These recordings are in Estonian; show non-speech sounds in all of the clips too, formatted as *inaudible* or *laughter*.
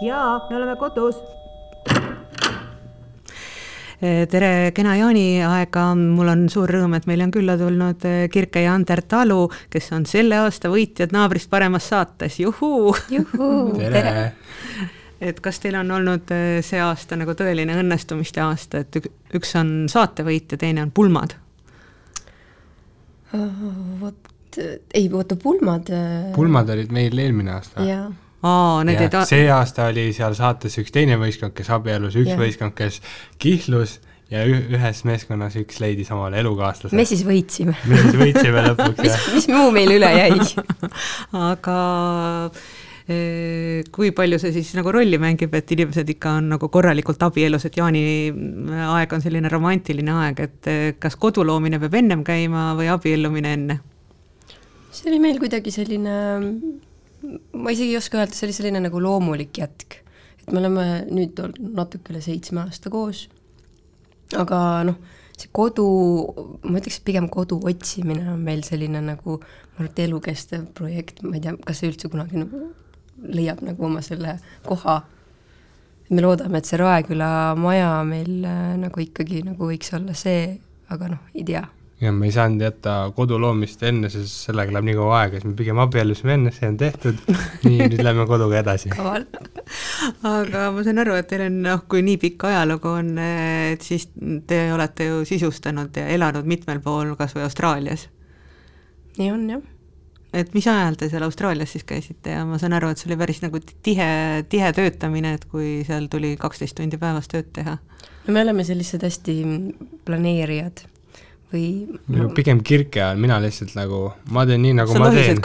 jaa, me oleme kodus tere, kena jaaniaega, mul on suur rõõm, et meile on külla tulnud Kirke ja Ander Talu, kes on selle aasta võitjad naabrist paremas saates, juhuu! juhuu, *laughs* tere! et kas teil on olnud see aasta nagu tõeline õnnestumiste aasta, et üks on saatevõit ja teine on pulmad? vot, ei oota, pulmad. Pulmad olid meil eelmine aasta. jaa aa, need ei ta-. see aasta oli seal saates üks teine võistkond, kes abiellus, üks ja. võistkond, kes kihlus ja ühes meeskonnas üks leidis omale elukaaslase. me siis võitsime. *laughs* me siis võitsime lõpuks, jah. mis muu meil üle jäi *laughs* aga eh, kui palju see siis nagu rolli mängib, et inimesed ikka on nagu korralikult abielus, et jaaniaeg on selline romantiline aeg, et eh, kas kodu loomine peab ennem käima või abiellumine enne? see oli meil kuidagi selline ma isegi ei oska öelda, see oli selline nagu loomulik jätk. et me oleme nüüd olnud natuke üle seitsme aasta koos, aga noh, see kodu, ma ütleks, et pigem kodu otsimine on meil selline nagu, ma arvan, et elukestev projekt, ma ei tea, kas see üldse kunagi nagu leiab nagu oma selle koha. me loodame, et see Raeküla maja meil äh, nagu ikkagi nagu võiks olla see, aga noh, ei tea ja me ei saanud jätta kodu loomist enne, sest sellega läheb nii kaua aega, siis me pigem abiellusime enne, see on tehtud, *laughs* nii, nüüd lähme koduga edasi. aga ma saan aru, et teil on noh, kui nii pikk ajalugu on, et siis te olete ju sisustanud ja elanud mitmel pool, kas või Austraalias. nii on, jah. et mis ajal te seal Austraalias siis käisite ja ma saan aru, et see oli päris nagu tihe, tihe töötamine, et kui seal tuli kaksteist tundi päevas tööd teha? no me oleme sellised hästi planeerijad või no, pigem kirke all, mina lihtsalt nagu, ma teen nii, nagu sa ma teen.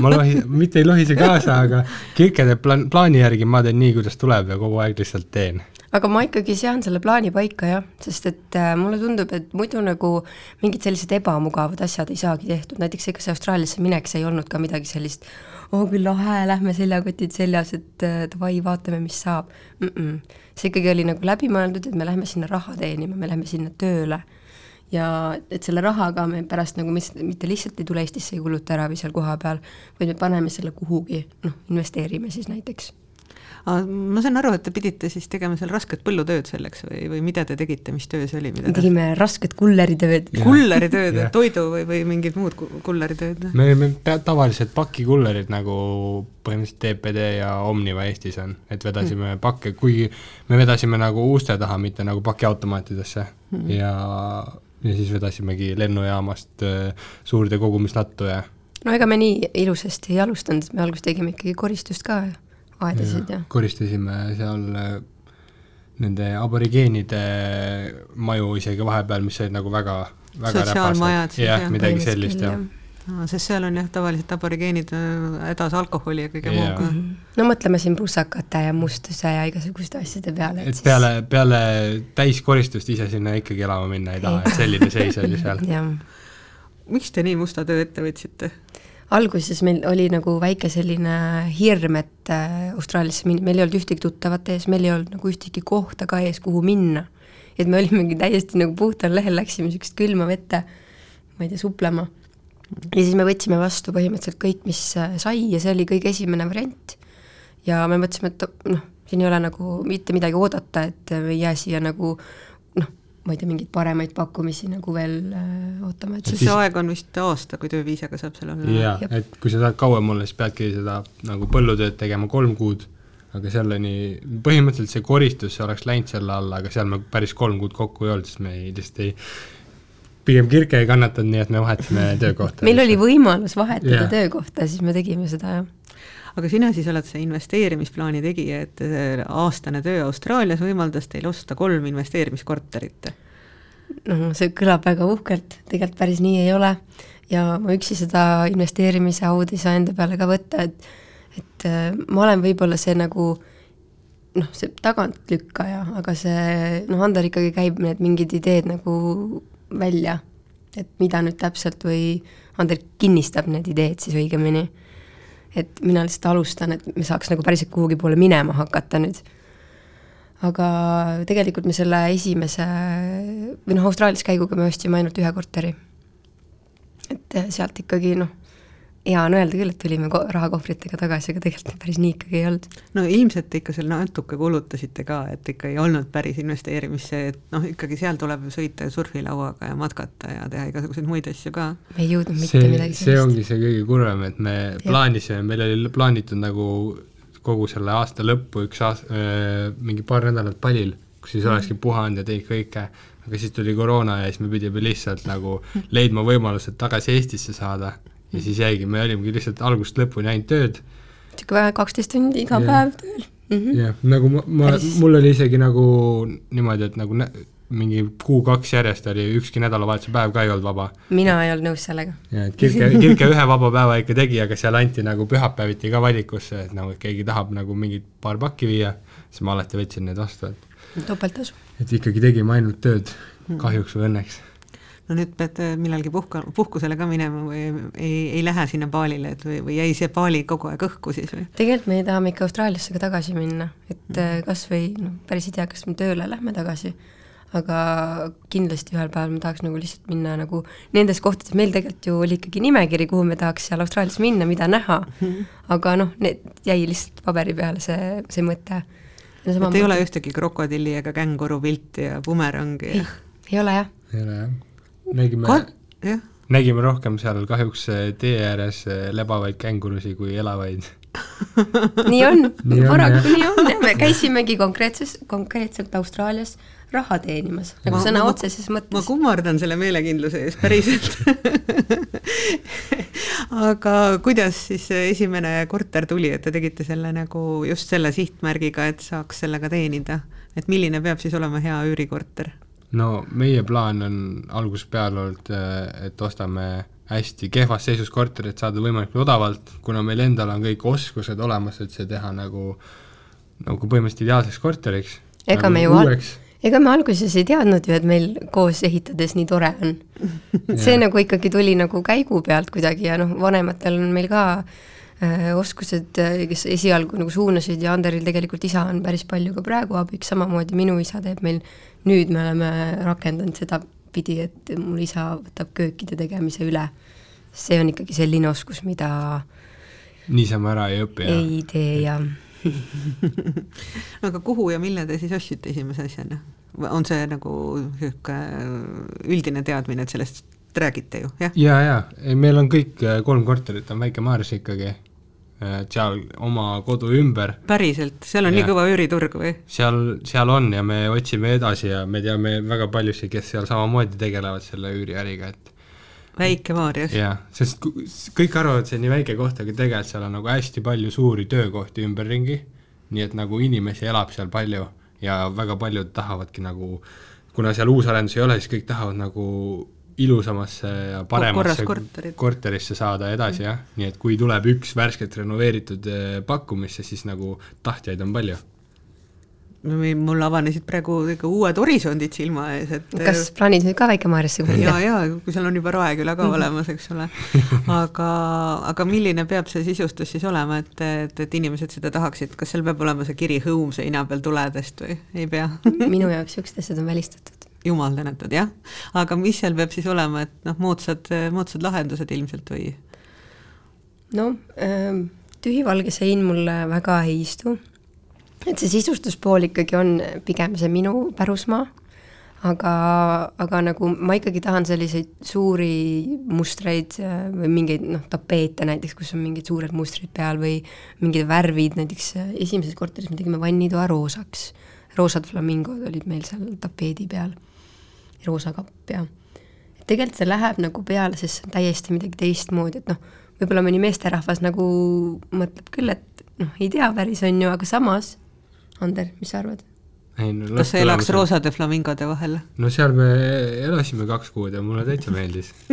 ma lohi-, mitte ei lohise kaasa, aga kirke teeb plaan, plaani järgi, ma teen nii, kuidas tuleb ja kogu aeg lihtsalt teen. aga ma ikkagi sean selle plaani paika jah, sest et äh, mulle tundub, et muidu nagu mingid sellised ebamugavad asjad ei saagi tehtud, näiteks ega see Austraaliasse minek, see ei olnud ka midagi sellist, oo oh, küll lahe, lähme seljakotid seljas, et äh, davai, vaatame, mis saab mm. -mm. see ikkagi oli nagu läbimõeldud, et me lähme sinna raha teenima, me lähme sinna tööle ja et selle rahaga me pärast nagu mis, mitte lihtsalt ei tule Eestisse, ei kuluta ära või seal kohapeal, vaid me paneme selle kuhugi, noh, investeerime siis näiteks. ma saan aru, et te pidite siis tegema seal rasket põllutööd selleks või, või mida te tegite, mis töö see oli? me tegime te... rasket kulleritööd. kulleritööd toidu või, või mingid muud kulleritööd? me olime tavalised pakikullerid, nagu põhimõtteliselt TPD ja Omniva Eestis on, et vedasime mm. pakke, kuigi me vedasime nagu uste taha, mitte nagu pakiautomaatidesse mm. ja ja siis vedasimegi lennujaamast äh, suurde kogumislattu ja no ega me nii ilusasti ei alustanud, me alguses tegime ikkagi koristust ka, aedasid ja, ja. koristasime seal äh, nende aborigeenide maju isegi vahepeal, mis olid nagu väga, väga sotsiaalmajad. jah, midagi sellist, jah no, sest seal on jah, tavaliselt aborigeenid äh, hädas alkoholi ja kõige yeah. muuga. Mhm. no mõtleme siin prussakate ja mustuse ja igasuguste asjade peale. et siis... peale, peale täiskoristust ise sinna ikkagi elama minna ei taha, et selline seis oli seal *laughs* miks te nii musta töö ette võtsite? alguses meil oli nagu väike selline hirm, et äh, Austraaliasse minna, meil ei olnud ühtegi tuttavat ees, meil ei olnud nagu ühtegi kohta ka ees, kuhu minna. et me olimegi täiesti nagu puhtal lehel, läksime niisugust külma vette, ma ei tea, suplema ja siis me võtsime vastu põhimõtteliselt kõik, mis äh, sai ja see oli kõige esimene variant. ja me mõtlesime, et noh, siin ei ole nagu mitte midagi oodata, et me ei jää siia nagu noh, ma ei tea, mingeid paremaid pakkumisi nagu veel äh, ootama, et siis see aeg on vist aasta, kui tööviisaga saab seal olla. jaa, et kui sa tahad kauem olla, siis peadki seda nagu põllutööd tegema kolm kuud, aga selleni, põhimõtteliselt see koristus oleks läinud selle alla, aga seal me päris kolm kuud kokku ei olnud, sest me ei, lihtsalt ei pigem Kirke ei kannatanud, nii et me vahetasime *laughs* töökohta. meil oli võimalus vahetada yeah. töökohta, siis me tegime seda, jah. aga sina siis oled see investeerimisplaani tegija, et aastane töö Austraalias võimaldas teil osta kolm investeerimiskorterit? noh, see kõlab väga uhkelt, tegelikult päris nii ei ole. ja ma üksi seda investeerimise audi ei saa enda peale ka võtta, et et äh, ma olen võib-olla see nagu noh, see tagantlükkaja, aga see noh, Ander ikkagi käib need mingid ideed nagu välja, et mida nüüd täpselt või Ander kinnistab need ideed siis õigemini. et mina lihtsalt alustan, et me saaks nagu päriselt kuhugi poole minema hakata nüüd. aga tegelikult me selle esimese või noh, Austraalias käiguga me ostsime ainult ühe korteri. et sealt ikkagi noh, hea on öelda küll, et tulime ko- rahakohvritega tagasi, aga tegelikult päris nii ikkagi ei olnud. no ilmselt ikka seal natuke kulutasite ka, et ikka ei olnud päris investeerimisse, et noh, ikkagi seal tuleb ju sõita surfilauaga ja matkata ja teha igasuguseid muid asju ka. me ei jõudnud mitte see, midagi see ongi see kõige kurvem, et me Jah. plaanisime, meil oli plaanitud nagu kogu selle aasta lõppu üks aas-, mingi paar nädalat palil, kus siis olekski puhanud ja teinud kõike, aga siis tuli koroona ja siis me pidime lihtsalt nagu leidma võimalused tagasi Eestisse saada ja siis jäigi, me olimegi lihtsalt algusest lõpuni ainult tööd niisugune kaksteist tundi iga Jah. päev tööl mm. -hmm. jah, nagu ma, ma mul oli isegi nagu niimoodi, et nagu mingi kuu-kaks järjest oli ükski nädalavahetuse päev ka ei olnud vaba. mina ei olnud nõus sellega. ja et Kirke, *laughs* Kirke ühe vaba päeva ikka tegi, aga seal anti nagu pühapäeviti ka valikusse, et nagu et keegi tahab nagu mingit paar pakki viia, siis ma alati võtsin need vastu, et topelttasu. et ikkagi tegime ainult tööd, kahjuks või õnneks. No nüüd peate millalgi puhka, puhkusele ka minema või ei, ei lähe sinna Balile, et või, või jäi see Bali kogu aeg õhku siis või? tegelikult me tahame ikka Austraaliasse ka tagasi minna, et mm. kas või noh, päris ei tea, kas me tööle lähme tagasi, aga kindlasti ühel päeval ma tahaks nagu lihtsalt minna nagu nendes kohtades, meil tegelikult ju oli ikkagi nimekiri, kuhu me tahaks seal Austraalias minna, mida näha, aga noh, need jäi lihtsalt paberi peale see, see mõte. et ei ole ühtegi krokodilli ega känguru pilti ja bumerangi ei ja...? ei ole jah. ei ole jah. Nägime Ka... nägime rohkem seal kahjuks eh, tee ääres eh, lebavaid kängurusid kui elavaid. *laughs* nii on. Paraku nii on. Me käisimegi konkreetses, konkreetselt Austraalias raha teenimas, nagu Ma- sõna ma- otseses ma mõttes. kummardan selle meelekindluse ees päriselt. *laughs* Aga kuidas siis esimene korter tuli, et te tegite selle nagu just selle sihtmärgiga, et saaks sellega teenida, et milline peab siis olema hea üürikorter? No meie plaan on algusest peale olnud, eh, et ostame hästi kehvas seisus korteri, et saada võimalikult odavalt, kuna meil endal on kõik oskused olemas, et see teha nagu, nagu põhimõtteliselt ideaalseks korteriks. ega nagu me ju uueks. ega me alguses ei teadnud ju, et meil koos ehitades nii tore on. *laughs* see nagu ikkagi tuli nagu käigu pealt kuidagi ja noh, vanematel on meil ka äh, oskused, kes esialgu nagu suunasid ja Anderil tegelikult isa on päris palju ka praegu abiks, samamoodi minu isa teeb meil, nüüd me oleme rakendanud sedapidi, et mul isa võtab köökide tegemise üle. see on ikkagi selline oskus, mida niisama ära ei õpi ja ei tee ja *laughs* aga kuhu ja mille te siis ostsite esimese asjana? on see nagu niisugune üldine teadmine, et sellest räägite ju, jah? ja, ja ei, meil on kõik kolm korterit on Väike-Maarjas ikkagi, et seal oma kodu ümber, päriselt, seal on nii Jah. kõva üüriturg või? seal, seal on ja me otsime edasi ja me teame väga paljusid, kes seal samamoodi tegelevad selle üüriäriga, et Väike-Maarjas? jah, sest kõik arvavad, see on nii väike koht, aga tegelikult seal on nagu hästi palju suuri töökohti ümberringi, nii et nagu inimesi elab seal palju ja väga paljud tahavadki nagu, kuna seal uusarendusi ei ole, siis kõik tahavad nagu ilusamasse ja paremasse korterisse saada edasi jah, nii et kui tuleb üks värskelt renoveeritud eh, pakkumisse, siis nagu tahtjaid on palju. mul avanesid praegu ikka uued horisondid silma ees, et kas plaanid nüüd ka Väike-Maarjasse ja, kolida? ja kui seal on juba Raeküla ka olemas, eks ole. aga, aga milline peab see sisustus siis olema, et, et, et inimesed seda tahaksid, kas seal peab olema see kiri Home seina peal tuledest või ei pea? minu jaoks niisugused asjad on välistatud. Jumal tänatud, jah. aga mis seal peab siis olema, et noh, moodsad, moodsad lahendused ilmselt või? no ähm, tühivalge sein mulle väga ei istu. et see sisustuspool ikkagi on pigem see minu pärusmaa, aga, aga nagu ma ikkagi tahan selliseid suuri mustreid äh, või mingeid noh, tapeete näiteks, kus on mingid suured mustrid peal või mingid värvid, näiteks äh, esimeses korteris me tegime vannitoa roosaks. roosad flamingod olid meil seal tapeedi peal, roosa kapp ja et tegelikult see läheb nagu peale, sest see on täiesti midagi teistmoodi, et noh, võib-olla mõni meesterahvas nagu mõtleb küll, et noh, ei tea päris, on ju, aga samas, Ander, mis sa arvad? ei no kas sa elaks roosade flamingode vahel? no seal me elasime kaks kuud ja mulle täitsa meeldis *laughs*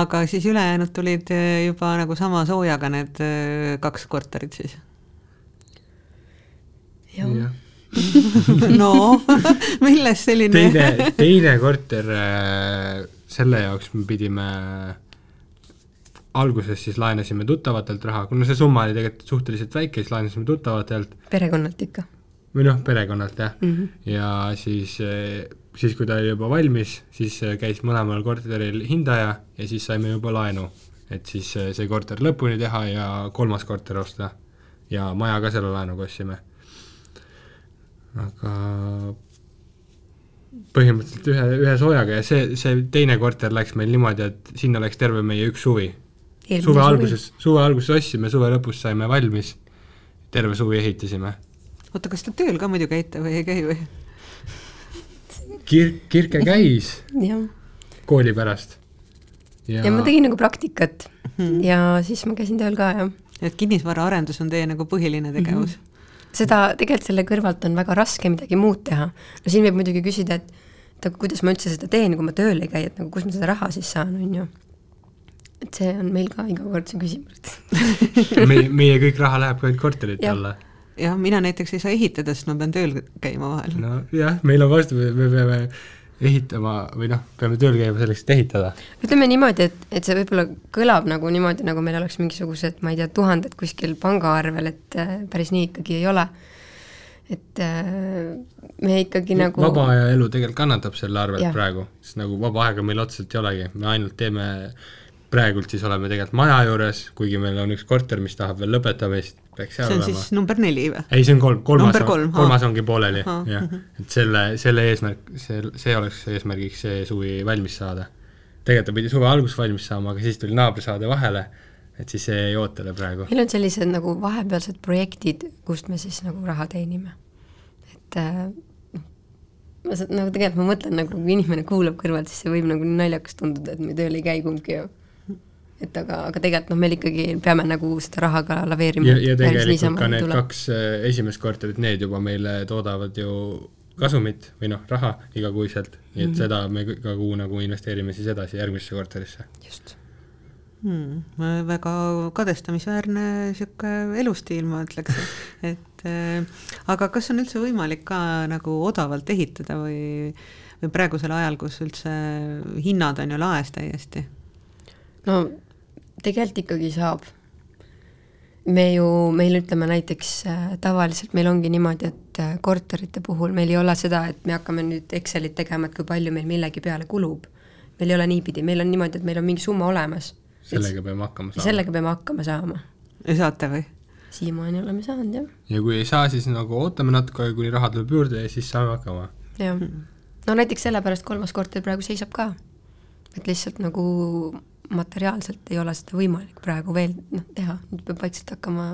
aga siis ülejäänud tulid juba nagu sama soojaga need eh, kaks korterit siis? jah. *laughs* no *laughs* millest selline teine, teine korter, äh, selle jaoks me pidime, alguses siis laenasime tuttavatelt raha, kuna see summa oli tegelikult suhteliselt väike, siis laenasime tuttavatelt perekonnalt ikka või noh, perekonnalt jah mm. -hmm. ja siis eh, siis, kui ta oli juba valmis, siis äh, käis mõlemal korteril hindaja ja siis saime juba laenu. et siis äh, see korter lõpuni teha ja kolmas korter osta. ja maja ka selle laenuga ostsime. Aga põhimõtteliselt ühe, ühe soojaga ja see, see teine korter läks meil niimoodi, et sinna läks terve meie üks suvi. suve alguses, suve alguses ostsime, suve lõpus saime valmis, terve suvi ehitasime. oota, kas te tööl ka muidu käite või ei käi või? Kir-, Kirke käis *laughs* kooli pärast. ja, ja ma tegin nagu praktikat hmm. ja siis ma käisin tööl ka, jah. et kinnisvaraarendus on teie nagu põhiline tegevus mm? -hmm seda, tegelikult selle kõrvalt on väga raske midagi muud teha. no siin võib muidugi küsida, et et aga kuidas ma üldse seda teen, kui ma tööl ei käi, et nagu kust ma seda raha siis saan, on ju. et see on meil ka iga kord see küsimus *laughs* meie, meie kõik raha läheb ka ainult korterite alla. jah, mina näiteks ei saa ehitada, sest ma pean tööl käima vahel. nojah, meil on vastupidi, me peame ehitama või noh, peame tööl käima selleks, et ehitada. ütleme niimoodi, et, et see võib-olla kõlab nagu niimoodi, nagu meil oleks mingisugused, ma ei tea, tuhanded kuskil pangaarvel, et äh, päris nii ikkagi ei ole. et äh, me ikkagi nagu vaba aja elu tegelikult kannatab selle arvelt ja. praegu, sest nagu vaba aega meil otseselt ei olegi, me ainult teeme praegult siis oleme tegelikult maja juures, kuigi meil on üks korter, mis tahab veel lõpetamist, peaks seal olema. see on olema. siis number neli või? ei, see on kolm, kolmas, kolm, kolmas ongi pooleli, jah. et selle, selle eesmärk, see, see oleks eesmärgiks see suvi valmis saada. tegelikult ta pidi suve alguses valmis saama, aga siis tuli naabrisaade vahele, et siis see jäi ootele praegu. meil on sellised nagu vahepealsed projektid, kust me siis nagu raha teenime. et äh, ma saan, nagu tegelikult ma mõtlen nagu, kui inimene kuulab kõrvalt, siis see võib nagu naljakas tunduda, et me tööl ei käi kumbki ju et aga, aga tegelikult noh, meil ikkagi peame nagu seda rahaga laveerima. ja, ja tegelikult ka need tuleb. kaks äh, esimest korterit, need juba meile toodavad ju kasumit või noh, raha igakuiselt, nii et mm -hmm. seda me iga kuu nagu investeerime siis edasi järgmisesse korterisse. just hmm,. väga kadestamisväärne niisugune elustiil, ma ütleks, *laughs* et äh, aga kas on üldse võimalik ka nagu odavalt ehitada või, või praegusel ajal, kus üldse hinnad on ju laes täiesti? no tegelikult ikkagi saab. me ju, meil ütleme näiteks äh, tavaliselt meil ongi niimoodi, et äh, korterite puhul meil ei ole seda, et me hakkame nüüd Excelit tegema, et kui palju meil millegi peale kulub. meil ei ole niipidi, meil on niimoodi, et meil on mingi summa olemas. sellega peame hakkama saama. sellega peame hakkama saama. ja saate või? siiamaani oleme saanud, jah. ja kui ei saa, siis nagu ootame natuke, kuni raha tuleb juurde ja siis saame hakkama. jah. no näiteks sellepärast kolmas korter praegu seisab ka. et lihtsalt nagu materiaalselt ei ole seda võimalik praegu veel noh, teha, nüüd peab vaikselt hakkama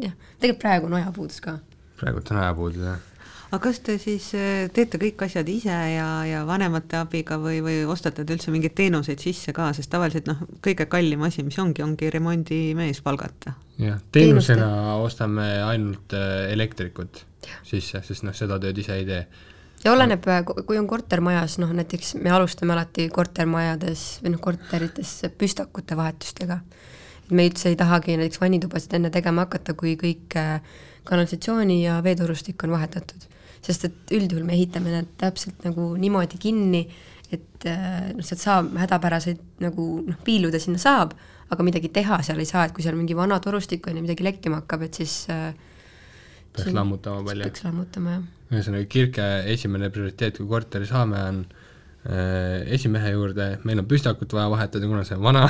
jah, tegelikult praegu on ajapuudus ka. praegult on ajapuudus, jah aga kas te siis äh, teete kõik asjad ise ja, ja vanemate abiga või, või ostate te üldse mingeid teenuseid sisse ka, sest tavaliselt noh, kõige kallim asi, mis ongi, ongi remondimees palgata. jah, teenusena Teenuste. ostame ainult äh, elektrikut sisse, sest noh, seda tööd ise ei tee ja oleneb, äh, kui on kortermajas, noh näiteks me alustame alati kortermajades või noh, korterites püstakute vahetustega. et me üldse ei tahagi näiteks vannitubasid enne tegema hakata, kui kõik äh, kanalisatsiooni ja veetorustik on vahetatud. sest et üldjuhul me ehitame need täpselt nagu niimoodi kinni, et äh, noh, sealt saab hädapäraseid nagu noh, piiluda sinna saab, aga midagi teha seal ei saa, et kui seal mingi vana torustik on ja midagi lekkima hakkab, et siis peaks siin, lammutama palju. peaks lammutama, jah ühesõnaga, Kirke esimene prioriteet, kui korteri saame, on äh, esimehe juurde, meil on püstakut vaja vahetada, kuna see on vana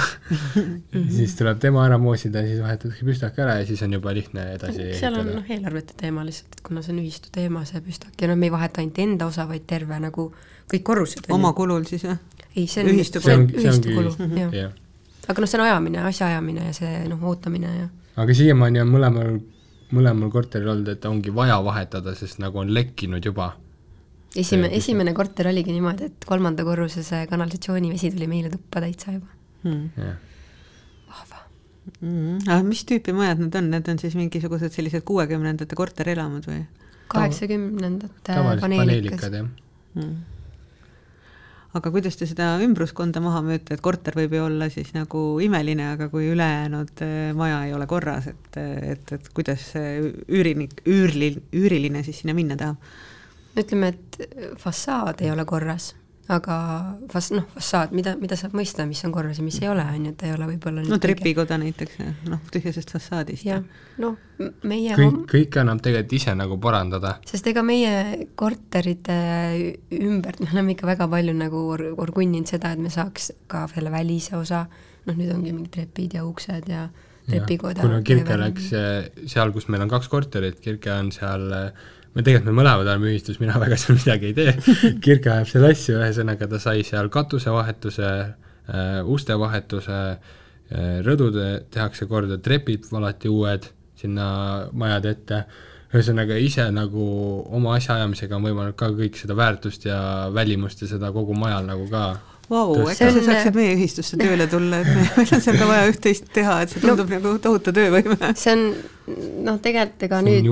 *laughs* siis tuleb tema ära moosida, siis vahetatakse püstak ära ja siis on juba lihtne edasi seal on noh, eelarvete teema lihtsalt, et kuna see on ühistu teema, see püstak, ja noh, me ei vaheta ainult enda osa, vaid terve nagu kõik korrused. oma kulul siis, jah? ei, see on ühistu kulu, ühistu kulu, jah. aga noh, see on ajamine, asjaajamine ja see noh, ootamine ja aga siiamaani on mõlemal mõlemal korteril olnud, et ongi vaja vahetada, sest nagu on lekkinud juba. esimene, esimene korter oligi niimoodi, et kolmanda korruse see kanalisatsioonivesi tuli meile tuppa täitsa juba. Hmm.. vahva. Mm,. aga mis tüüpi majad need on, need on siis mingisugused sellised kuuekümnendate korterelamud või? kaheksakümnendate paneelikad, jah. Hmm aga kuidas te seda ümbruskonda maha müüte, et korter võib ju olla siis nagu imeline, aga kui ülejäänud äh, maja ei ole korras, et, et, et kuidas see üürinik, üürli, üüriline siis sinna minna tahab? ütleme, et fassaad ei ole korras, aga fas-, noh, fassaad, mida, mida saab mõista, mis on korras ja mis ei ole, on ju, et ei ole võib-olla no trepikoda näiteks, noh, tühjasest fassaadist. jah, noh, meie kõik, kõike annab tegelikult ise nagu parandada. sest ega meie korterite ümbert me oleme ikka väga palju nagu or-, orgunninud seda, et me saaks ka selle välise osa, noh nüüd ongi mingid trepid ja uksed ja trepikoda. kuna Kirke läks seal, kus meil on kaks korterit, Kirke on seal äh, me tegelikult me mõlemad oleme ühistus, mina väga seal midagi ei tee. *laughs* Kirke ajab seal asju, ühesõnaga ta sai seal katusevahetuse äh,, uste vahetuse äh,, rõdud tehakse korda, trepid valati uued sinna majade ette, ühesõnaga ise nagu oma asjaajamisega on võimalik ka kõik seda väärtust ja välimust ja seda kogu majal nagu ka Vau, äkki sa saaksid meie ühistusse tööle tulla, et me, meil on seal ka vaja üht-teist teha, et see tundub no, nagu tohutu töövõime. see on, noh, tegelikult ega nüüd,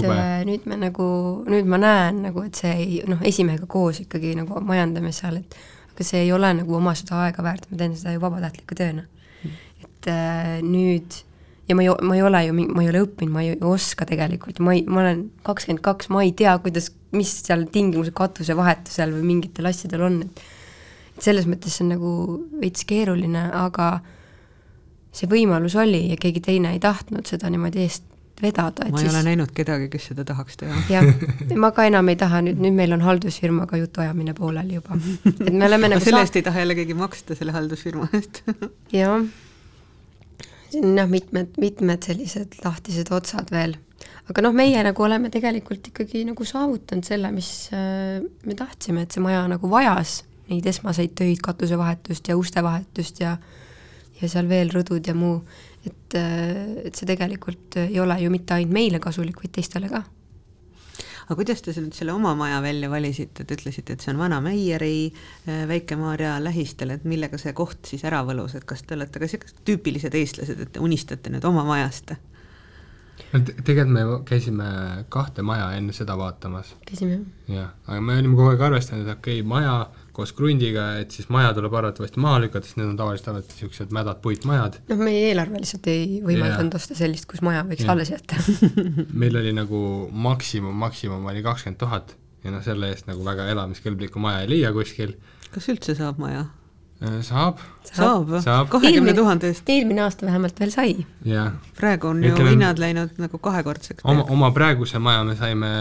nüüd me nagu, nüüd ma näen nagu, et see ei, noh, esimehega koos ikkagi nagu majandame seal, et aga see ei ole nagu oma seda aega väärt, ma teen seda ju vabatahtliku tööna. et äh, nüüd ja ma ei, ma ei ole ju, ma ei ole õppinud, ma ei oska tegelikult, ma ei, ma olen kakskümmend kaks, ma ei tea, kuidas, mis seal tingimused katusevahetusel või mingitel asjadel on, et selles mõttes see on nagu veits keeruline, aga see võimalus oli ja keegi teine ei tahtnud seda niimoodi eest vedada. ma ei siis... ole näinud kedagi, kes seda tahaks teha. jah, ma ka enam ei taha, nüüd, nüüd meil on haldusfirmaga jutuajamine pooleli juba. et me oleme *laughs* nagu selle eest ei taha jälle keegi maksta, selle haldusfirma eest *laughs* jah, siin on jah, mitmed, mitmed sellised lahtised otsad veel. aga noh, meie nagu oleme tegelikult ikkagi nagu saavutanud selle, mis äh, me tahtsime, et see maja nagu vajas neid esmaseid töid, katusevahetust ja ustevahetust ja ja seal veel rõdud ja muu, et, et see tegelikult ei ole ju mitte ainult meile kasulik, vaid teistele ka. aga kuidas te nüüd selle oma maja välja valisite, te ütlesite, et see on Vana Meieri äh, Väike-Maarja lähistel, et millega see koht siis ära võlus, et kas te olete ka sellised tüüpilised eestlased, et te unistate nüüd oma majast? no tegelikult me käisime kahte maja enne seda vaatamas. käisime, jah. jah, aga me olime kogu aeg arvestanud, et okei okay,, maja koos krundiga, et siis maja tuleb arvatavasti maha lükata, sest need on tavaliselt alati niisugused mädad puitmajad. noh, meie eelarve lihtsalt ei võimaldanud osta sellist, kus maja võiks ja. alles jätta *laughs* meil oli nagu maksimum, maksimum oli kakskümmend tuhat ja noh, selle eest nagu väga elamiskõlblikku maja ei leia kuskil. kas üldse saab maja? Äh, saab. saab, saab.? kahekümne tuhande eest? eelmine aasta vähemalt veel sai. praegu on Ütleme, ju hinnad läinud nagu kahekordseks. oma, oma praeguse maja me saime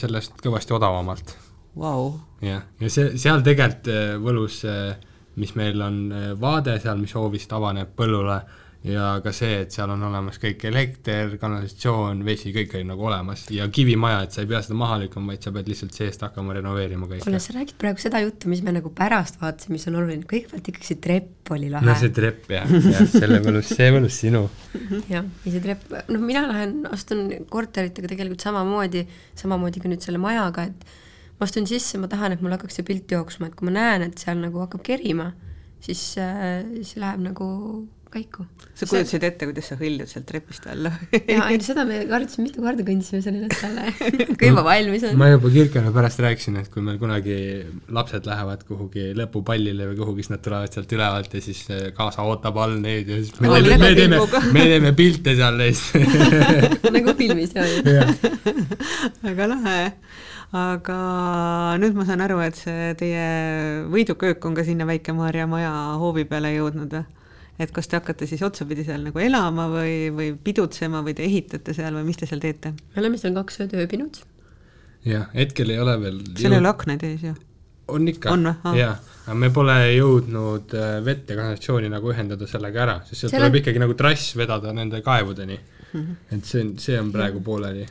sellest kõvasti odavamalt wow.. jah, ja see, seal tegelikult äh, võlus, äh, mis meil on äh, vaade seal, mis hoovist avaneb põllule, ja ka see, et seal on olemas kõik elekter, kanalisatsioon, vesi, kõik oli nagu olemas ja kivimaja, et sa ei pea seda maha lükkama, vaid sa pead lihtsalt seest hakkama renoveerima kõike. kuule, sa räägid praegu seda juttu, mis me nagu pärast vaatasime, mis on oluline, kõigepealt ikkagi see trepp oli lahe. no see trepp jah, jah, selle võlus, see võlus sinu. *laughs* jah, ja see trepp, noh, mina lähen, astun korteritega tegelikult samamoodi, samamoodi ka nüüd selle majaga, et ma astun sisse, ma tahan, et mul hakkaks see pilt jooksma, et kui ma näen, et seal nagu hakkab kerima, siis äh,, siis läheb nagu käiku. sa kujutasid ette, kuidas sa hõljud sealt trepist alla jaa, ei seda me kartsime mitu korda, kõndisime seal üles-alla *laughs* kui juba valmis on. ma juba Kirkele pärast rääkisin, et kui meil kunagi lapsed lähevad kuhugi lõpupallile või kuhugi, siis nad tulevad sealt ülevalt ja siis kaasa ootab all neid ja siis me oh, teeme, me teeme, me teeme pilte seal neist *laughs* nagu filmis *laughs* jah väga lahe aga nüüd ma saan aru, et see teie võiduköök on ka sinna Väike-Maarja maja hoovi peale jõudnud või? Et kas te hakkate siis otsapidi seal nagu elama või, või pidutsema või te ehitate seal või mis te seal teete? me oleme seal kaks ööd ööbinud. jah, hetkel ei ole veel seal ei ole aknaid ees ju? on ikka, jaa, aga me pole jõudnud äh, vett ja kanalisatsiooni nagu ühendada sellega ära, sest sealt tuleb on... ikkagi nagu trass vedada nende kaevudeni mm. -hmm. et see on, see on praegu pooleli.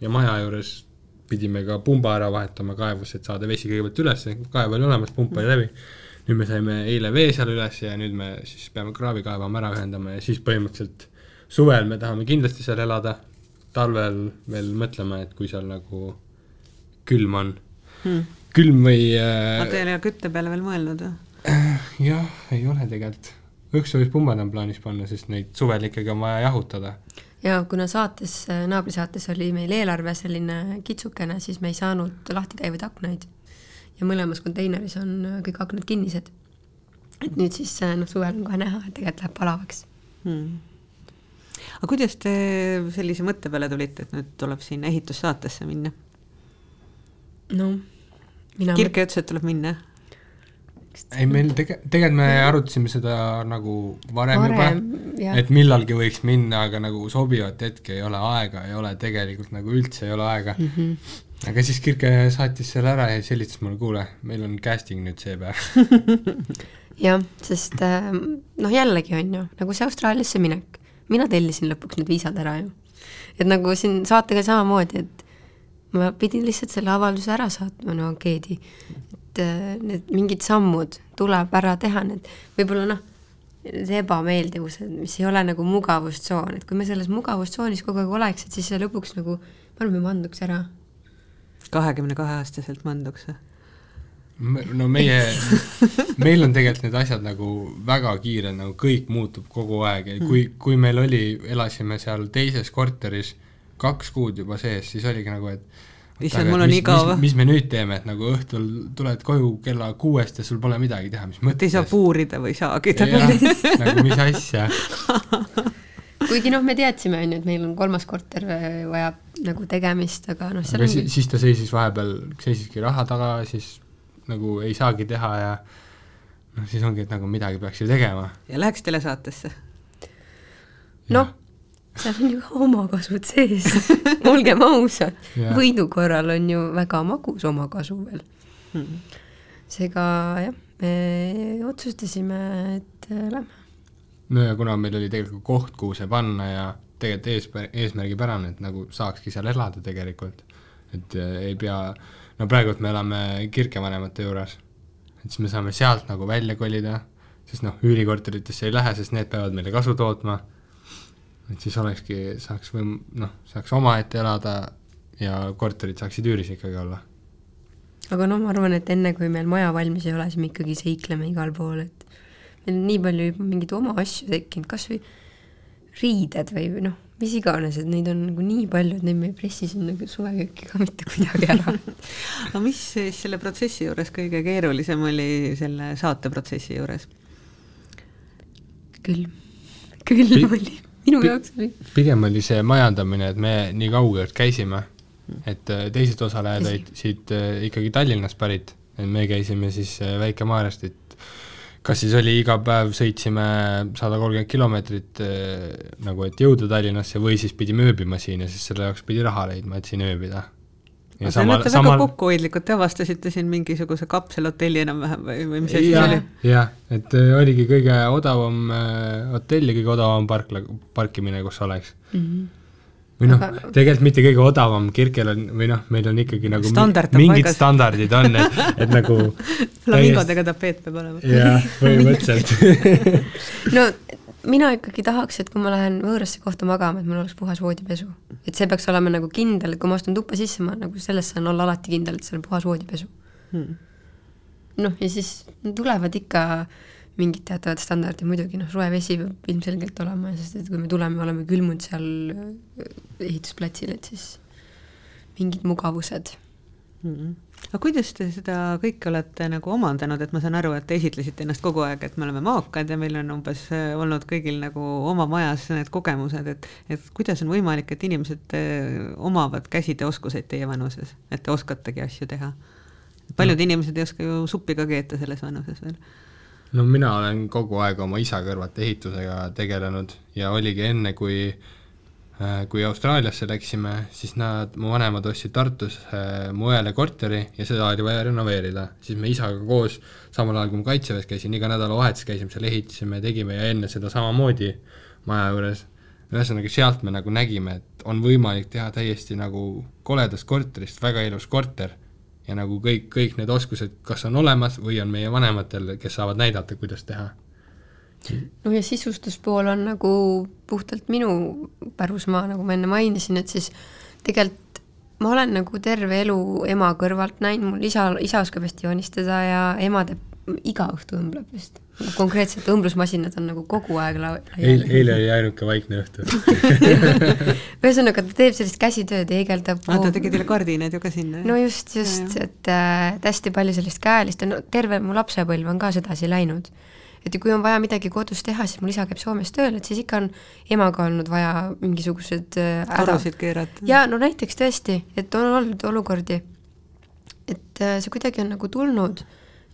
ja maja juures pidime ka pumba ära vahetama kaevus, et saada vesi kõigepealt üles, kaev oli olemas, pump oli läbi. Nüüd me saime eile vee seal üles ja nüüd me siis peame kraavi kaevama ära ühendama ja siis põhimõtteliselt suvel me tahame kindlasti seal elada, talvel veel mõtleme, et kui seal nagu külm on hmm., külm või äh, aga teil ei ole kütte peale veel mõelnud või? jah, ei ole tegelikult. õhksoojuspunbad on plaanis panna, sest neid suvel ikkagi on vaja jahutada ja kuna saates, naabrisaates oli meil eelarve selline kitsukene, siis me ei saanud lahti käivaid aknaid. Ja mõlemas konteineris on kõik aknad kinnised. et nüüd siis noh, suvel on kohe näha, et tegelikult läheb palavaks hmm. aga kuidas te sellise mõtte peale tulite, et nüüd tuleb siin ehitussaatesse minna? no mina Kirke ütles, et tuleb minna? ei, meil tege-, tegelikult me arutasime seda nagu varem, varem juba, et millalgi võiks minna, aga nagu sobivat hetke ei ole, aega ei ole, tegelikult nagu üldse ei ole aega mm. -hmm. Aga siis Kirke saatis selle ära ja selitas mulle, kuule, meil on casting nüüd see päev *laughs* jah, sest äh, noh, jällegi on ju, nagu see Austraaliasse minek, mina tellisin lõpuks need viisad ära ju. et nagu siin saatega samamoodi, et ma pidin lihtsalt selle avalduse ära saatma, no Keedi, et äh, need mingid sammud tuleb ära teha, need võib-olla noh, need ebameeldivused, mis ei ole nagu mugavustsoon, et kui me selles mugavustsoonis kogu aeg oleks, et siis see lõpuks nagu, ma arvan, me manduks ära. Kahekümne kahe aastaselt manduks või? no meie, *laughs* meil on tegelikult need asjad nagu väga kiired, nagu kõik muutub kogu aeg ja kui, kui meil oli, elasime seal teises korteris kaks kuud juba sees, siis oligi nagu, et issand, mul on mis, igav. mis me nüüd teeme, et nagu õhtul tuled koju kella kuuest ja sul pole midagi teha, mis mõttes? ei saa puurida või saagida. nagu mis asja *laughs* *laughs* kuigi noh, me teadsime, on ju, et meil on kolmas korter, äh, vajab nagu tegemist, aga noh, seal ongi siis ta seisis vahepeal, seisiski raha taga, siis nagu ei saagi teha ja noh, siis ongi, et nagu midagi peaks ju tegema. ja läheks telesaatesse? noh. Seal on ju ka omakasud sees. *laughs* Olgem ausad, võidu korral on ju väga magus omakasu veel. Hmm.. seega jah, me otsustasime, et äh, lähme. No ja kuna meil oli tegelikult koht, kuhu see panna ja tegelikult eesmärk, eesmärgipärane, et nagu saakski seal elada tegelikult, et äh, ei pea, no praegult me elame kirkevanemate juures, et siis me saame sealt nagu välja kolida, sest noh, üürikorteritesse ei lähe, sest need peavad meile kasu tootma et siis olekski, saaks või noh, saaks omaette elada ja korterid saaksid üüris ikkagi olla. aga noh, ma arvan, et enne, kui meil maja valmis ei ole, siis me ikkagi seikleme igal pool, et meil on nii palju juba mingeid oma asju tekkinud, kas või riided või noh, mis iganes, et neid on nagu nii palju, et neid me ei pressi sinna nagu suvekööki ka mitte kuidagi ära. *laughs* Aga mis siis selle protsessi juures kõige keerulisem oli, selle saateprotsessi juures? külm, külm oli. Minu jaoks oli. pigem oli see majandamine, et me nii kaugelt käisime, et äh, teised osalejad olid siit äh, ikkagi Tallinnast pärit, et me käisime siis äh, Väike-Maarjast, et kas siis oli iga päev sõitsime sada kolmkümmend kilomeetrit nagu, et jõuda Tallinnasse või siis pidime ööbima siin ja siis selle jaoks pidi raha leidma, et siin ööbida Te olete samal... väga kokkuhoidlikud, te avastasite siin mingisuguse kapselhotelli enam-vähem või, või mis asi see oli? jah, et äh, oligi kõige odavam äh, hotell ja kõige odavam parkla, parkimine, kus oleks mm. -hmm või noh Aga..., tegelikult mitte kõige odavam, Kirkel on, või noh, meil on ikkagi nagu Standard mi mingid paigas. standardid on, et, et nagu *laughs* flamingodega tapeet peab olema. jah, põhimõtteliselt *laughs* no mina ikkagi tahaks, et kui ma lähen võõrasse kohta magama, et mul oleks puhas voodipesu. et see peaks olema nagu kindel, et kui ma astun tuppa sisse, ma nagu selles saan olla alati kindel, et seal on puhas voodipesu hmm.. noh, ja siis tulevad ikka mingid teatavad standardid, muidugi noh, soe vesi peab ilmselgelt olema, sest et kui me tuleme, oleme külmunud seal ehitusplatsil, et siis mingid mugavused mm. -hmm aga kuidas te seda kõike olete nagu omandanud, et ma saan aru, et te esitlesite ennast kogu aeg, et me oleme maakad ja meil on umbes äh, olnud kõigil nagu oma majas need kogemused, et et kuidas on võimalik, et inimesed äh, omavad käsitööoskuseid teie vanuses, et te oskategi asju teha? paljud no. inimesed ei oska ju suppi ka keeta selles vanuses veel no mina olen kogu aeg oma isa kõrvalt ehitusega tegelenud ja oligi enne, kui äh, kui Austraaliasse läksime, siis nad, mu vanemad ostsid Tartus äh, mu õele korteri ja seda oli vaja renoveerida, siis me isaga koos, samal ajal kui ma kaitseväes käisin, iga nädalavahetus käisime seal, ehitasime, tegime ja enne seda samamoodi maja juures. ühesõnaga, sealt me nagu nägime, et on võimalik teha täiesti nagu koledast korterist väga ilus korter ja nagu kõik, kõik need oskused kas on olemas või on meie vanematel, kes saavad näidata, kuidas teha no ja sisustuspool on nagu puhtalt minu pärusmaa, nagu ma enne mainisin, et siis tegelikult ma olen nagu terve elu ema kõrvalt näinud, mul isa, isa oskab hästi joonistada ja ema teeb iga õhtu õmbleb vist. Konkreetselt õmblusmasinad on nagu kogu aeg la-. eile, eile oli ainuke vaikne õhtu *laughs* ühesõnaga, ta teeb sellist käsitööd, heegeldab ah, ta tegi teile kardinad ju ka sinna? no just, just, et äh, hästi palju sellist käelist, no terve mu lapsepõlv on ka sedasi läinud et kui on vaja midagi kodus teha, siis mul isa käib Soomes tööl, et siis ikka on emaga olnud vaja mingisugused arvusid äh, keerata. jaa, no näiteks tõesti, et on olnud olukordi, et äh, see kuidagi on nagu tulnud,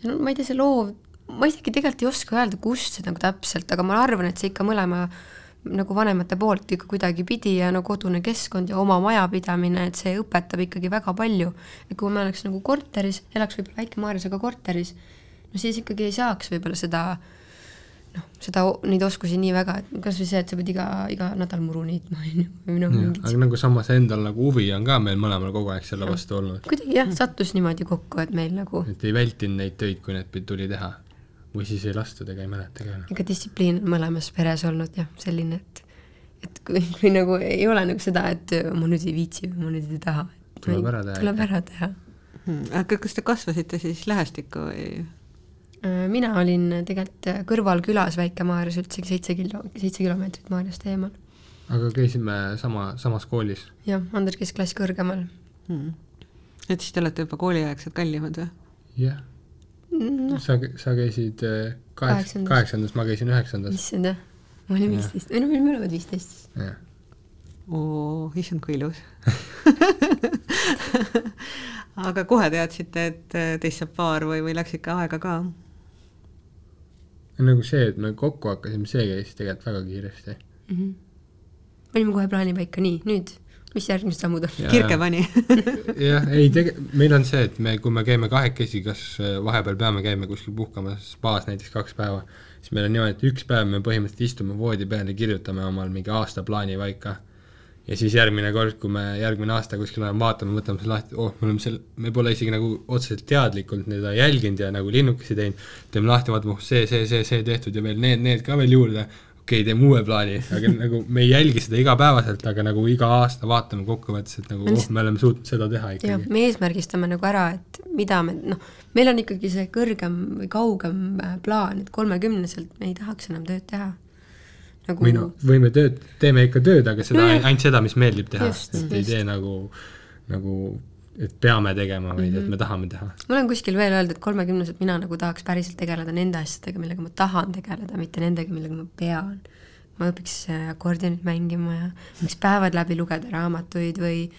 no ma ei tea, see loov ma isegi tegelikult ei oska öelda, kust see nagu täpselt, aga ma arvan, et see ikka mõlema nagu vanemate poolt ikka kuidagipidi ja no kodune keskkond ja oma majapidamine, et see õpetab ikkagi väga palju. et kui me oleks nagu korteris, elaks võib-olla Väike-Maarjas, aga korteris, no siis ikkagi ei saaks võib-olla seda noh, seda, neid oskusi nii väga, et kas või see, et sa pead iga, iga nädal muru niitma, on ju, või noh, mingid aga nagu samas endal nagu huvi on ka meil mõlemal kogu aeg selle vastu olnud. kuidagi jah, sattus niimoodi kokku, et meil nagu et ei vältinud neid töid, kui need tuli teha. Või siis ei lastud ega ei mäleta ka enam. ega distsipliin on mõlemas peres olnud jah, selline, et et kui, kui nagu ei ole nagu seda, et ma nüüd ei viitsi või ma nüüd ei taha. Tuleb ära teha, tuleb ära teha. Hmm, aga kas te kasvasite siis lähestikku või? Äh, mina olin tegelikult kõrvalkülas Väike-Maarjas üldsegi seitse kilo, seitse kilomeetrit Maarjast eemal. aga käisime sama, samas koolis. jah, Ander käis klass kõrgemal. Hmm. et siis te olete juba kooliaegsed kallimad või? jah noh, sa, sa käisid äh, kaheksa, Kaheksandas. kaheksandas, ma käisin üheksandas. issand jah, ma olin viisteist, või no me mõlemad viisteist siis. oo, issand kui ilus *laughs* aga kohe teadsite, et äh, teist saab paar või, või läks ikka aega ka? nagu see, et me kokku hakkasime, see käis tegelikult väga kiiresti. mm. -hmm. panime kohe plaani paika, nii, nüüd, mis järgmised sammud on? Ja- kirke pani *laughs* jah, ei tege-, meil on see, et me, kui me käime kahekesi, kas äh, vahepeal peame käima kuskil puhkamas spaas näiteks kaks päeva, siis meil on niimoodi, et üks päev me põhimõtteliselt istume voodi peal ja kirjutame omal mingi aastaplaani paika. ja siis järgmine kord, kui me järgmine aasta kuskil oleme, vaatame, võtame selle lahti, oh, me oleme seal, me pole isegi nagu otseselt teadlikult seda jälginud ja nagu linnukesi teinud, teeme lahti, vaatame, oh see, see, see, see tehtud ja veel need, need ka veel juurde, okei okay,, teeme uue plaani, aga *laughs* nagu me ei jälgi seda igapäevaselt, aga nagu iga aasta vaatame kokkuvõttes, et nagu Me oh, me oleme suutnud seda teha jah, ikkagi. me eesmärgistame nagu ära, et mida me, noh, meil on ikkagi see kõrgem või kaugem äh, plaan, et kolmekümneselt me ei tahaks enam tööd teha. nagu või noh, võime tööd, teeme ikka tööd, aga seda Nojah. ainult seda, mis meeldib teha, et ei tee nagu, nagu et peame tegema, vaid Mhm. et me tahame teha. ma olen kuskil veel öelnud, et kolmekümneselt mina nagu tahaks päriselt tegeleda nende asjadega, millega ma tahan tegeleda, mitte nendega, millega ma pean. ma õpiks äh, akordionit mängima ja võiks päevad läbi lugeda raamatuid või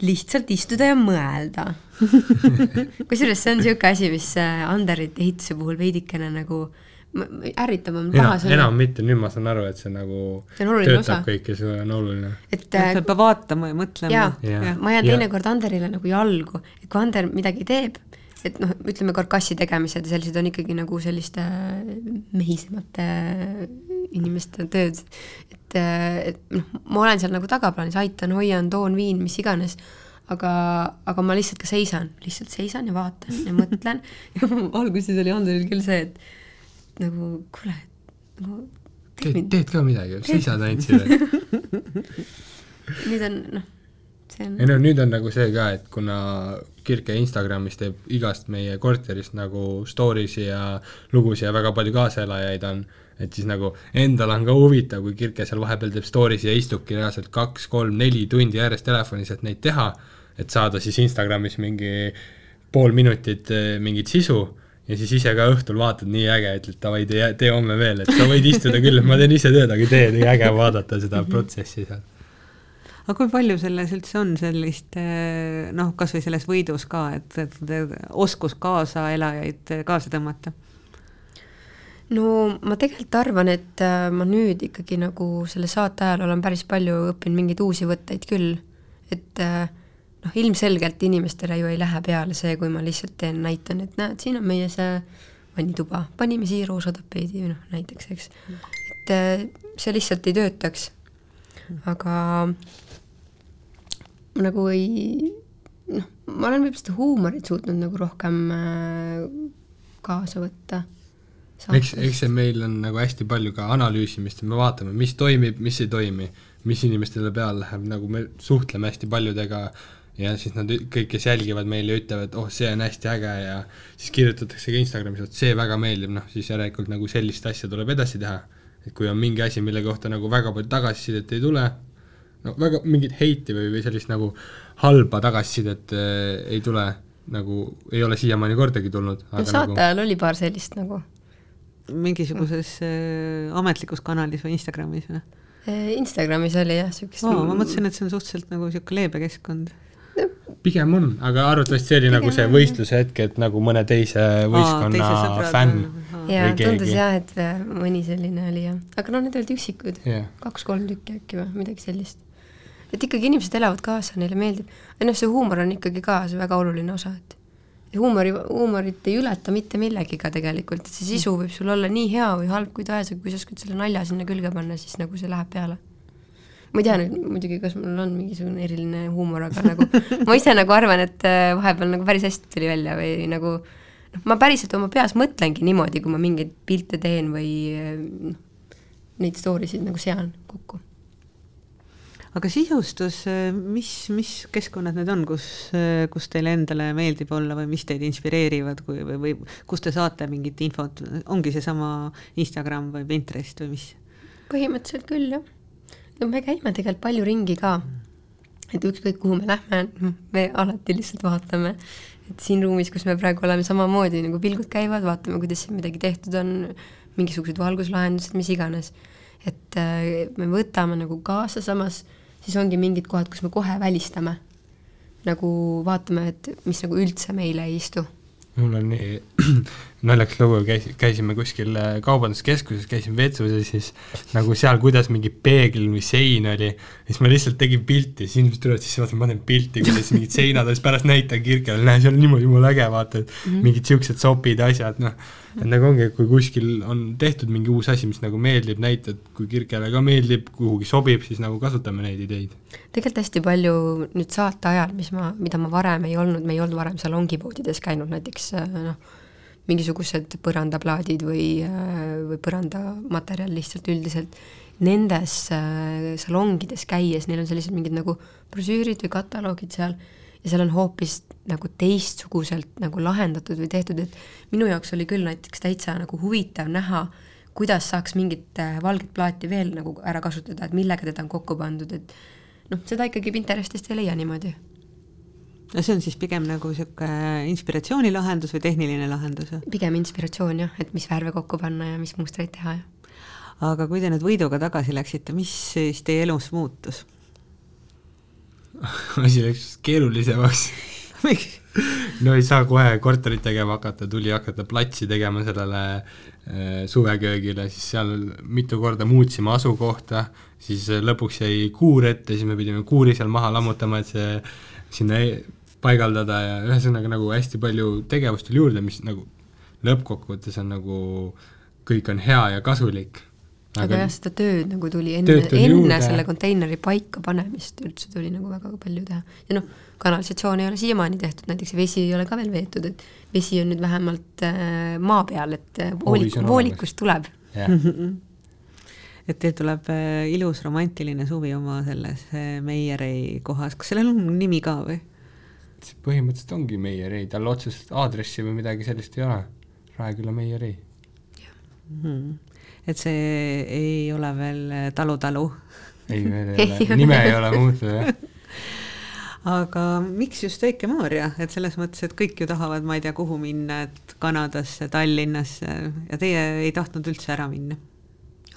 lihtsalt istuda ja mõelda. *laughs* kusjuures see on niisugune asi, mis äh, Anderit ehituse puhul veidikene nagu m- m- ärritab, on paha enam, sõna. enam mitte, nüüd ma saan aru, et see nagu oluline osa. töötab kõik ja see on oluline. et et äh, sa pead vaatama ja mõtlema. jaa Jah. ma jään Ja- teinekord Anderile nagu jalgu, et kui Ander midagi teeb, et noh, ütleme karkassi tegemised ja sellised on ikkagi nagu selliste mehisemate inimeste tööd, et, et noh, ma olen seal nagu tagaplaanis, aitan, hoian, toon, viin, mis iganes, aga, aga ma lihtsalt ka seisan, lihtsalt seisan ja vaatan ja mõtlen ja *laughs* *laughs* alguses oli Anderil küll see, et nagu kuule, nagu tee teed, teed ka midagi, seisad ainult siin. *laughs* nüüd on noh, see on ei no nüüd on nagu see ka, et kuna Kirke Instagramis teeb igast meie korterist nagu story'si ja lugusid ja väga palju kaaselajaid on, et siis nagu endal on ka huvitav, kui Kirke seal vahepeal teeb story'si ja istubki reaalselt kaks-kolm-neli tundi järjest telefonis, et neid teha, et saada siis Instagramis mingi pool minutit eh, mingit sisu ja siis ise ka õhtul vaatad, nii äge, ütled davai, tee, tee homme veel, et sa võid istuda küll, ma teen ise tööd, aga tee, nii äge vaadata seda protsessi seal. aga kui palju selles üldse on sellist eh, noh, kas või selles võidus ka, et, et oskus kaasaelajaid kaasa tõmmata? no ma tegelikult arvan, et äh, ma nüüd ikkagi nagu selle saate ajal olen päris palju õppinud mingeid uusi võtteid küll, et äh, noh, ilmselgelt inimestele ju ei lähe peale see, kui ma lihtsalt teen, näitan, et näed, siin on meie see vannituba, panime siia roosa tapeedi või noh, näiteks, eks. et äh, see lihtsalt ei töötaks. aga ma nagu ei, noh, ma olen võib-olla seda huumorit suutnud nagu rohkem äh, kaasa võtta eks, eks see meil on nagu hästi palju ka analüüsimist ja me vaatame, mis toimib, mis ei toimi, mis inimestele peale läheb, nagu me suhtleme hästi paljudega ja siis nad kõik, kes jälgivad meile, ütlevad, et oh, see on hästi äge ja siis kirjutatakse ka Instagramis, et see väga meeldib, noh siis järelikult nagu sellist asja tuleb edasi teha. et kui on mingi asi, mille kohta nagu väga palju tagasisidet ei tule, no väga mingit heiti või, või sellist nagu halba tagasisidet äh, ei tule, nagu ei ole siiamaani kordagi tulnud. no saate nagu, ajal oli paar sellist nagu mingisuguses äh, ametlikus kanalis või Instagramis või? Eh, Instagramis oli jah, niisugust ma mõtlesin, et see on suhteliselt nagu niisugune leebe keskkond. Pigem on, aga arvatavasti see oli nagu see Pigem võistluse hetk, et nagu mõne teise võistkonna teise sõbrad fänn on, aa. jaa, tundus jah, et mõni selline oli jah, aga noh, need olid üksikud jah, kaks-kolm tükki äkki või midagi sellist. et ikkagi inimesed elavad kaasa, neile meeldib. noh, see huumor on ikkagi ka see väga oluline osa, et huumori, huumorit ei ületa mitte millegiga tegelikult, et see sisu võib sul olla nii hea või halb kui tahes, aga kui sa oskad selle nalja sinna külge panna, siis nagu see läheb peale. Ma ei tea nüüd muidugi, kas mul on mingisugune eriline huumor, aga nagu ma ise nagu arvan, et äh, vahepeal nagu päris hästi tuli välja või nagu noh, ma päriselt oma peas mõtlengi niimoodi, kui ma mingeid pilte teen või äh, noh, neid story sid nagu sean kokku aga sisustus, mis, mis keskkonnad need on, kus, kus teile endale meeldib olla või mis teid inspireerivad, kui, või, või kust te saate mingit infot, ongi seesama Instagram või Pinterest või mis? põhimõtteliselt küll, jah. No me käime tegelikult palju ringi ka. et ükskõik, kuhu me lähme, me alati lihtsalt vaatame, et siin ruumis, kus me praegu oleme, samamoodi nagu pilgud käivad, vaatame, kuidas siin midagi tehtud on, mingisugused valguslahendused, mis iganes. et äh, me võtame nagu kaasa, samas siis ongi mingid kohad, kus me kohe välistame. nagu vaatame, et mis nagu üldse meile ei istu mul on nii *clears throat* naljakas lugu, käis, käisime kuskil äh, kaubanduskeskuses, käisin vetsus ja siis nagu seal, kuidas mingi peegel või sein oli, siis ma lihtsalt tegin pilti, siis inimesed tulevad sisse, vaatavad, ma teen pilti, kuidas mingid seinad on, siis pärast näitan Kirkele, näe, see on niimoodi jumala äge, vaata, et mm -hmm. mingid niisugused sopid, asjad, noh, et nagu ongi, kui kuskil on tehtud mingi uus asi, mis nagu meeldib, näitad, kui Kirkele ka meeldib, kuhugi sobib, siis nagu kasutame neid ideid. tegelikult hästi palju nüüd saate ajal, mis ma, mida ma varem ei olnud, me ei olnud varem salongipoodides käinud näiteks noh, mingisugused põrandaplaadid või, või põrandamaterjal lihtsalt üldiselt, nendes äh, salongides käies, neil on sellised mingid nagu brošüürid või kataloogid seal ja seal on hoopis nagu teistsuguselt nagu lahendatud või tehtud, et minu jaoks oli küll näiteks täitsa nagu huvitav näha, kuidas saaks mingit äh, valget plaati veel nagu ära kasutada, et millega teda on kokku pandud, et noh, seda ikkagi Pinterestist ei leia niimoodi. No see on siis pigem nagu niisugune inspiratsioonilahendus või tehniline lahendus? pigem inspiratsioon jah, et mis värve kokku panna ja mis mustreid teha ja aga kui te nüüd võiduga tagasi läksite, mis siis teie elus muutus? *laughs* asi läks keerulisemaks *laughs* miks? no ei saa kohe korterit tegema hakata, tuli hakata platsi tegema sellele äh, suveköögile, siis seal mitu korda muutsime asukohta, siis lõpuks jäi kuur ette, siis me pidime kuuri seal maha lammutama, et see sinna e paigaldada ja ühesõnaga nagu hästi palju tegevust tuli juurde, mis nagu lõppkokkuvõttes on nagu, kõik on hea ja kasulik. aga jah, seda tööd nagu tuli enne, enne juurde. selle konteineri paika panemist üldse tuli nagu väga palju teha. ja noh, kanalisatsioon ei ole siiamaani tehtud, näiteks vesi ei ole ka veel veetud, et vesi on nüüd vähemalt äh, maa peal, et äh, voolik, voolikust tuleb yeah. *laughs* et teil tuleb äh, ilus romantiline suvi oma selles äh, Meierei kohas, kas sellel on nimi ka või? Põhimõtteliselt ongi Meierei, tal otseselt aadressi või midagi sellist ei ole. Raeküla Meierei. Hmm. et see ei ole veel äh, Talu-Talu? ei, veel *laughs* ei ole, nime ei ole muutunud, jah *laughs* aga miks just Väike-Maarja, et selles mõttes, et kõik ju tahavad, ma ei tea, kuhu minna, et Kanadasse, Tallinnasse ja teie ei tahtnud üldse ära minna?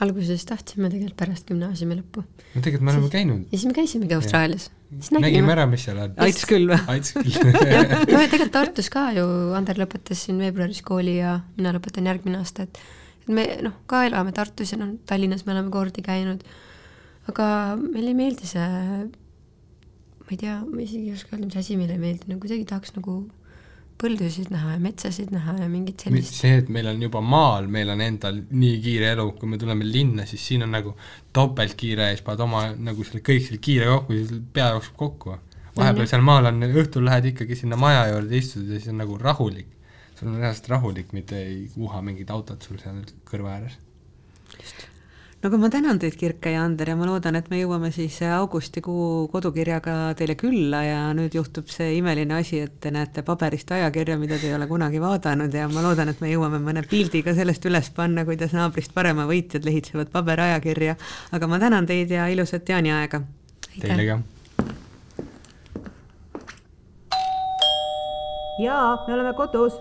Alguses tahtsime tegelikult pärast gümnaasiumi lõppu. no tegelikult me oleme käinud. ja siis me käisimegi Austraalias. nägime ära, mis seal on. aits küll või? aits küll *laughs* no ja tegelikult Tartus ka ju, Ander lõpetas siin veebruaris kooli ja mina lõpetan järgmine aasta, et et me noh, ka elame Tartus ja noh, Tallinnas me oleme kordi käinud, aga meile ei meeldi see, ma ei tea, ma isegi ei oska öelda, mis asi meile ei meeldi, no kuidagi tahaks nagu põldusid näha ja metsasid näha ja mingit sellist. see, et meil on juba maal, meil on endal nii kiire elu, kui me tuleme linna, siis siin on nagu topeltkiire ja siis paned oma nagu selle kõik selle kiire kokku, siis pea jookseb kokku. vahepeal seal maal on, õhtul lähed ikkagi sinna maja juurde, istud ja siis on nagu rahulik. sul on reaalselt rahulik, mitte ei uha mingit autot sul seal kõrva ääres. No aga ma tänan teid, Kirke ja Ander ja ma loodan, et me jõuame siis augustikuu kodukirjaga teile külla ja nüüd juhtub see imeline asi, et te näete paberist ajakirja, mida te ei ole kunagi vaadanud ja ma loodan, et me jõuame mõne pildi ka sellest üles panna, kuidas naabrist parema võitjad lehitsevad paberajakirja. aga ma tänan teid ja ilusat jaaniaega! Teile ka! jaa, me oleme kodus